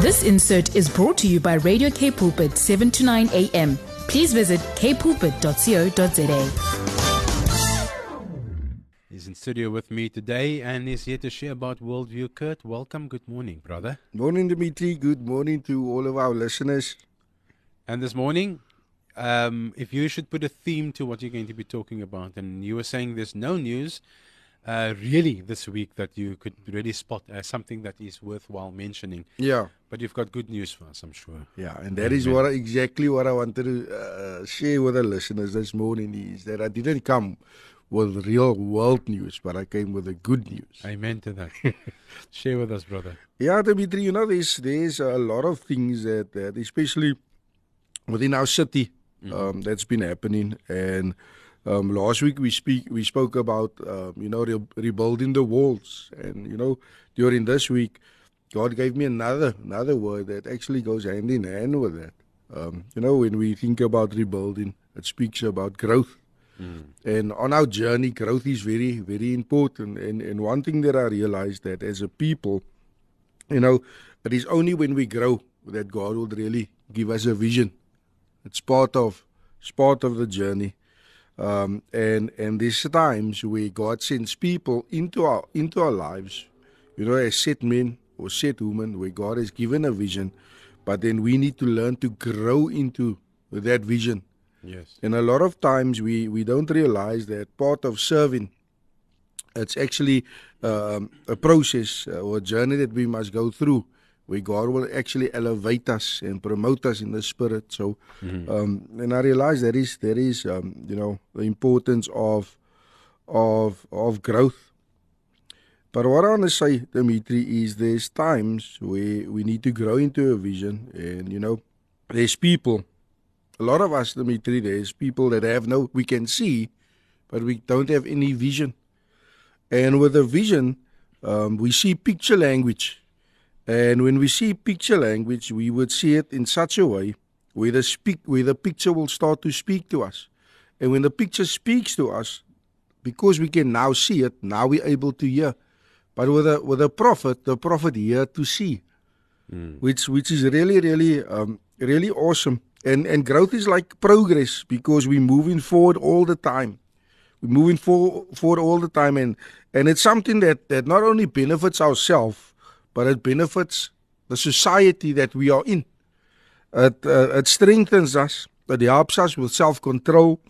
This insert is brought to you by Radio K Pulpit 7 to 9 a.m. Please visit kpulpit.co.za. He's in studio with me today and is here to share about Worldview. Kurt, welcome. Good morning, brother. Morning, Dimitri. Good morning to all of our listeners. And this morning, um, if you should put a theme to what you're going to be talking about, and you were saying there's no news uh, really this week that you could really spot as something that is worthwhile mentioning. Yeah, But you've got good news for us, I'm sure. yeah, and that is what I- exactly what I wanted to uh, share with the listeners this morning is that I didn't come with real world news, but I came with the good news. Amen to that. share with us, brother. Yeah, Dimitri, you know, there's there's a lot of things that, that especially within our city, um, that's been happening. And um, last week we speak we spoke about um, you know re- rebuilding the walls, and you know during this week, God gave me another another word that actually goes hand in hand with that. Um, you know, when we think about rebuilding, it speaks about growth. And on our journey, growth is very, very important. And, and one thing that I realized that as a people, you know, it is only when we grow that God will really give us a vision. It's part of it's part of the journey. Um, and and there's times where God sends people into our into our lives, you know, as set men or set women, where God has given a vision, but then we need to learn to grow into that vision. Yes. And a lot of times we, we don't realize that part of serving, it's actually um, a process uh, or a journey that we must go through where God will actually elevate us and promote us in the spirit. So, um, and I realize that is that is um, you know the importance of of of growth. But what I want to say, Dimitri, is there's times where we need to grow into a vision, and you know, there's people a lot of us, Dimitri, there's people that have no, we can see, but we don't have any vision. And with a vision, um, we see picture language. And when we see picture language, we would see it in such a way where the, speak, where the picture will start to speak to us. And when the picture speaks to us, because we can now see it, now we're able to hear. But with a, with a prophet, the prophet here to see which which is really really um, really awesome. And and growth is like progress because we're moving forward all the time. We're moving for, forward all the time, and and it's something that that not only benefits ourselves, but it benefits the society that we are in. It uh, it strengthens us. It helps us with self control.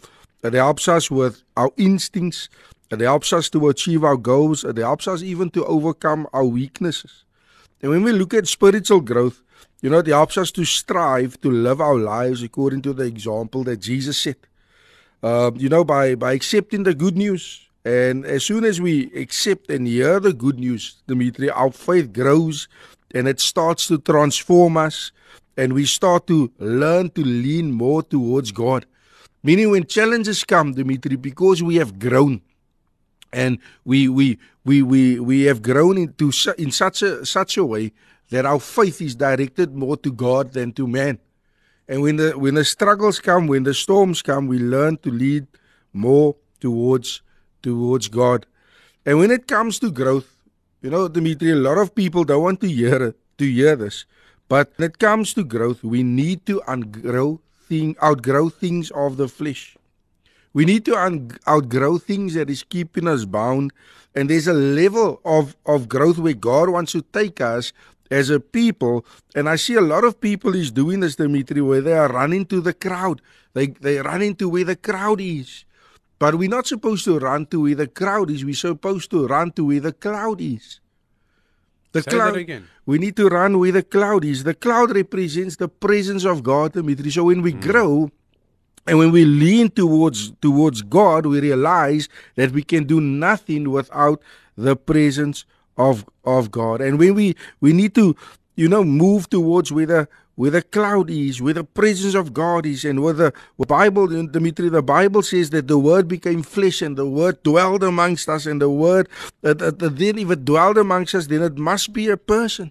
It helps us with our instincts. It helps us to achieve our goals. It helps us even to overcome our weaknesses. And when we look at spiritual growth, you know, it helps us to strive to live our lives according to the example that Jesus set. Uh, you know, by, by accepting the good news. And as soon as we accept and hear the good news, Dimitri, our faith grows and it starts to transform us. And we start to learn to lean more towards God. Meaning, when challenges come, Dimitri, because we have grown, and we we we we we have grown into in such a such a way that our faith is directed more to God than to man. And when the when the struggles come, when the storms come, we learn to lead more towards towards God. And when it comes to growth, you know, Dimitri, a lot of people don't want to hear to hear this. But when it comes to growth, we need to outgrow thing outgrow things of the flesh. We need to un- outgrow things that is keeping us bound. And there's a level of, of growth where God wants to take us as a people. And I see a lot of people is doing this, Dimitri, where they are running to the crowd. They they run into where the crowd is. But we're not supposed to run to where the crowd is. We're supposed to run to where the cloud is. The Say cloud that again. we need to run where the cloud is. The cloud represents the presence of God, Dimitri. So when we hmm. grow and when we lean towards towards God, we realize that we can do nothing without the presence of of God. And when we we need to, you know, move towards where the where the cloud is, where the presence of God is, and where the Bible, Dimitri, the Bible says that the Word became flesh and the Word dwelled amongst us, and the Word, uh, uh, then if it dwelled amongst us, then it must be a person.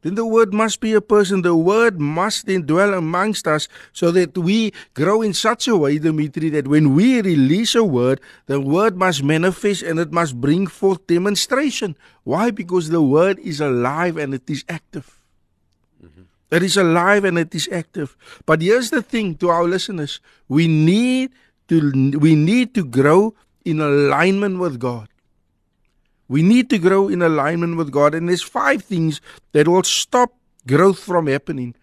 Then the Word must be a person. The Word must then dwell amongst us so that we grow in such a way, Dimitri, that when we release a word, the Word must manifest and it must bring forth demonstration. Why? Because the Word is alive and it is active. It is alive and it is active. But here's the thing to our listeners: we need to we need to grow in alignment with God. We need to grow in alignment with God, and there's five things that will stop growth from happening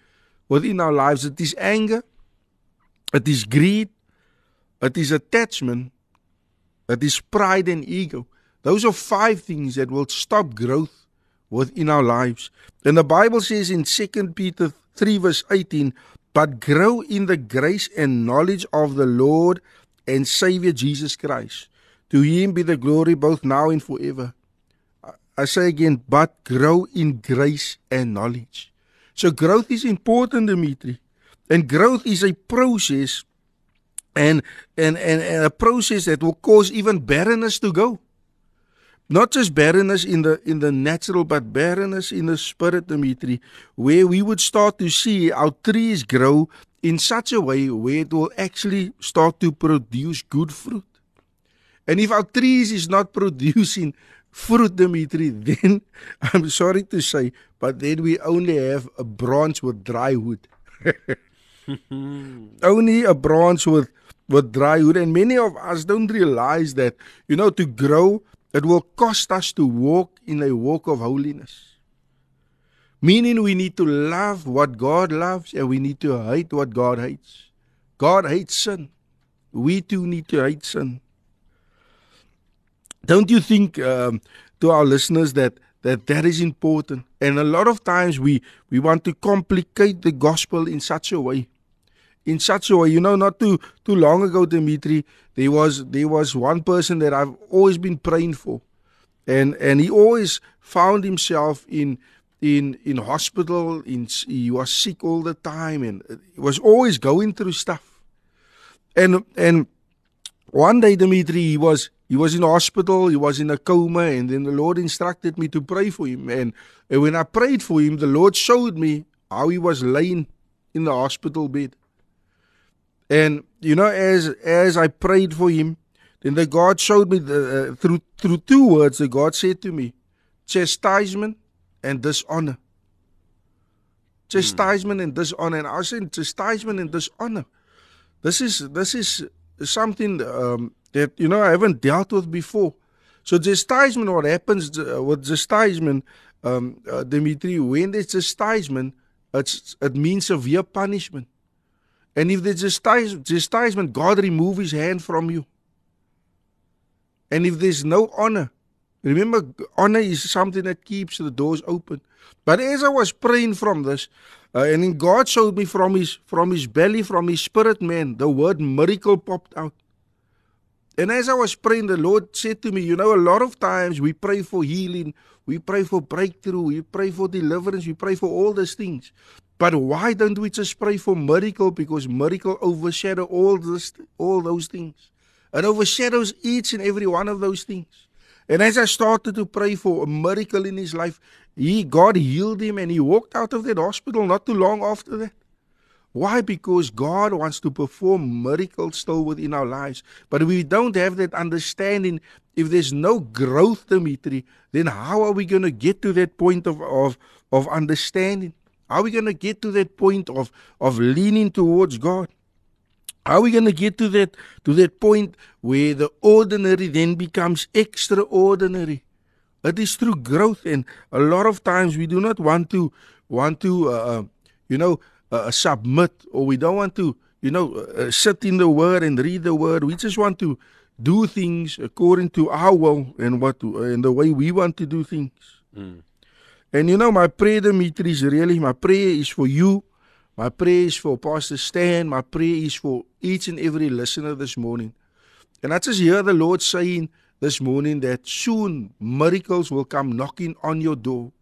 within our lives. It is anger, it is greed, it is attachment, it is pride and ego. Those are five things that will stop growth within our lives. And the Bible says in 2 Peter 3, verse 18, but grow in the grace and knowledge of the Lord and Savior Jesus Christ. To him be the glory both now and forever. I say again, but grow in grace and knowledge. So growth is important, Dimitri. And growth is a process and, and, and, and a process that will cause even barrenness to go. Not just barrenness in the in the natural, but barrenness in the spirit, Dimitri, where we would start to see our trees grow in such a way where it will actually start to produce good fruit. And if our trees is not producing fruit, Dimitri, then I'm sorry to say, but then we only have a branch with dry wood. only a branch with with dry wood. And many of us don't realize that, you know, to grow, it will cost us to walk in a walk of holiness. Meaning we need to love what God loves and we need to hate what God hates. God hates sin. We too need to hate sin. Don't you think um, to our listeners that that that is important? And a lot of times we we want to complicate the gospel in such a way. In such a way, you know, not too too long ago, Dimitri, there was there was one person that I've always been praying for, and and he always found himself in in in hospital. In he was sick all the time, and he was always going through stuff. And and one day, Dimitri, he was he was in hospital, he was in a coma, and then the Lord instructed me to pray for him. And, and when I prayed for him, the Lord showed me how he was laying in the hospital bed. And you know, as as I prayed for him, then the God showed me the, uh, through through two words. The God said to me, chastisement and dishonor. Chastisement mm. and dishonor. And I said, chastisement and dishonor. This is this is something um, that you know I haven't dealt with before. So chastisement, what happens uh, with chastisement, um, uh, Dimitri, when there's chastisement, it's, it means severe punishment. And if there's chastisement, God remove His hand from you. And if there's no honor, remember, honor is something that keeps the doors open. But as I was praying from this, uh, and then God showed me from his from his belly, from his spirit man, the word miracle popped out. And as I was praying, the Lord said to me, You know, a lot of times we pray for healing, we pray for breakthrough, we pray for deliverance, we pray for all these things. But why don't we just pray for miracle? Because miracle overshadow all this, all those things. It overshadows each and every one of those things. And as I started to pray for a miracle in his life, he God healed him and he walked out of that hospital not too long after that. Why? Because God wants to perform miracles still within our lives. But we don't have that understanding, if there's no growth, Dimitri, then how are we going to get to that point of, of, of understanding? Are we going to get to that point of, of leaning towards God? Are we going to get to that to that point where the ordinary then becomes extraordinary? It is through growth, and a lot of times we do not want to want to, uh, uh you know, uh, submit or we don't want to, you know, uh, sit in the word and read the word. We just want to do things according to our will and what and the way we want to do things. Mm. And you know, my prayer, Dimitri, is really my prayer is for you. My prayer is for Pastor Stan. My prayer is for each and every listener this morning. And I just hear the Lord saying this morning that soon miracles will come knocking on your door.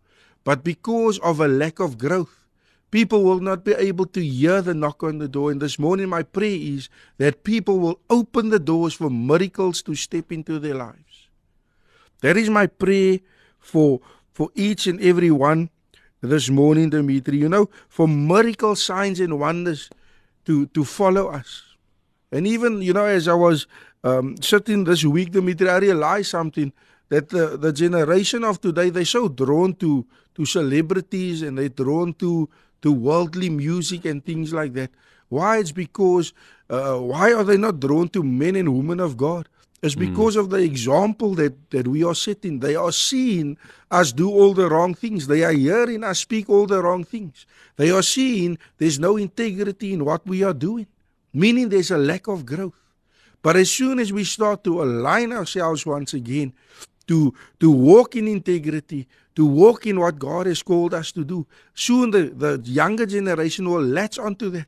But because of a lack of growth, people will not be able to hear the knock on the door. And this morning, my prayer is that people will open the doors for miracles to step into their lives. That is my prayer for, for each and every one this morning, Dimitri. You know, for miracle signs and wonders to, to follow us. And even, you know, as I was um, sitting this week, Dimitri, I realized something that the, the generation of today, they're so drawn to, to celebrities and they're drawn to to worldly music and things like that. Why? It's because uh, why are they not drawn to men and women of God? It's because mm. of the example that, that we are setting. They are seeing us do all the wrong things. They are hearing us speak all the wrong things. They are seeing there's no integrity in what we are doing, meaning there's a lack of growth. But as soon as we start to align ourselves once again to, to walk in integrity, to walk in what God has called us to do, soon the, the younger generation will latch onto that.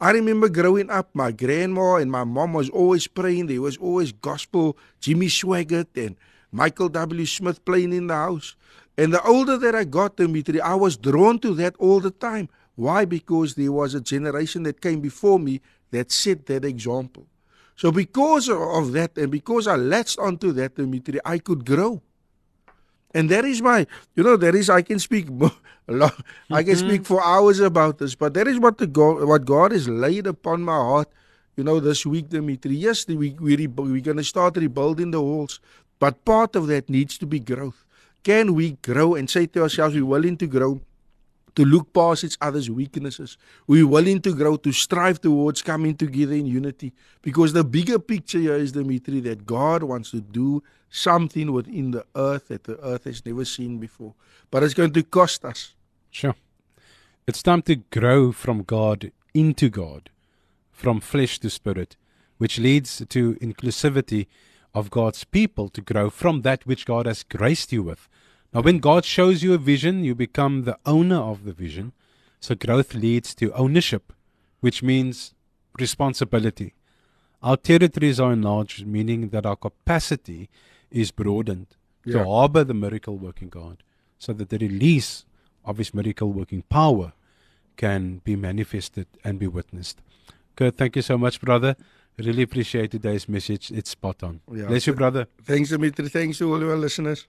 I remember growing up, my grandma and my mom was always praying. There was always gospel, Jimmy Swaggart and Michael W. Smith playing in the house. And the older that I got, Dimitri, I was drawn to that all the time. Why? Because there was a generation that came before me that set that example. So because of that and because I latched onto that, Dimitri, I could grow. And that is my, you know, that is I can speak a lot. I can mm-hmm. speak for hours about this, but that is what the God, what God has laid upon my heart. You know, this week, Dimitri. Yes, we we we're going to start rebuilding the walls, but part of that needs to be growth. Can we grow and say to ourselves, we're willing to grow? To look past each other's weaknesses. We're willing to grow, to strive towards coming together in unity. Because the bigger picture here is, Dimitri, that God wants to do something within the earth that the earth has never seen before. But it's going to cost us. Sure. It's time to grow from God into God, from flesh to spirit, which leads to inclusivity of God's people to grow from that which God has graced you with now, when God shows you a vision, you become the owner of the vision. So, growth leads to ownership, which means responsibility. Our territories are enlarged, meaning that our capacity is broadened yeah. to harbor the miracle working God, so that the release of His miracle working power can be manifested and be witnessed. Kurt, thank you so much, brother. Really appreciate today's message. It's spot on. Yeah. Bless you, brother. Thanks, Dimitri. Thanks to all our listeners.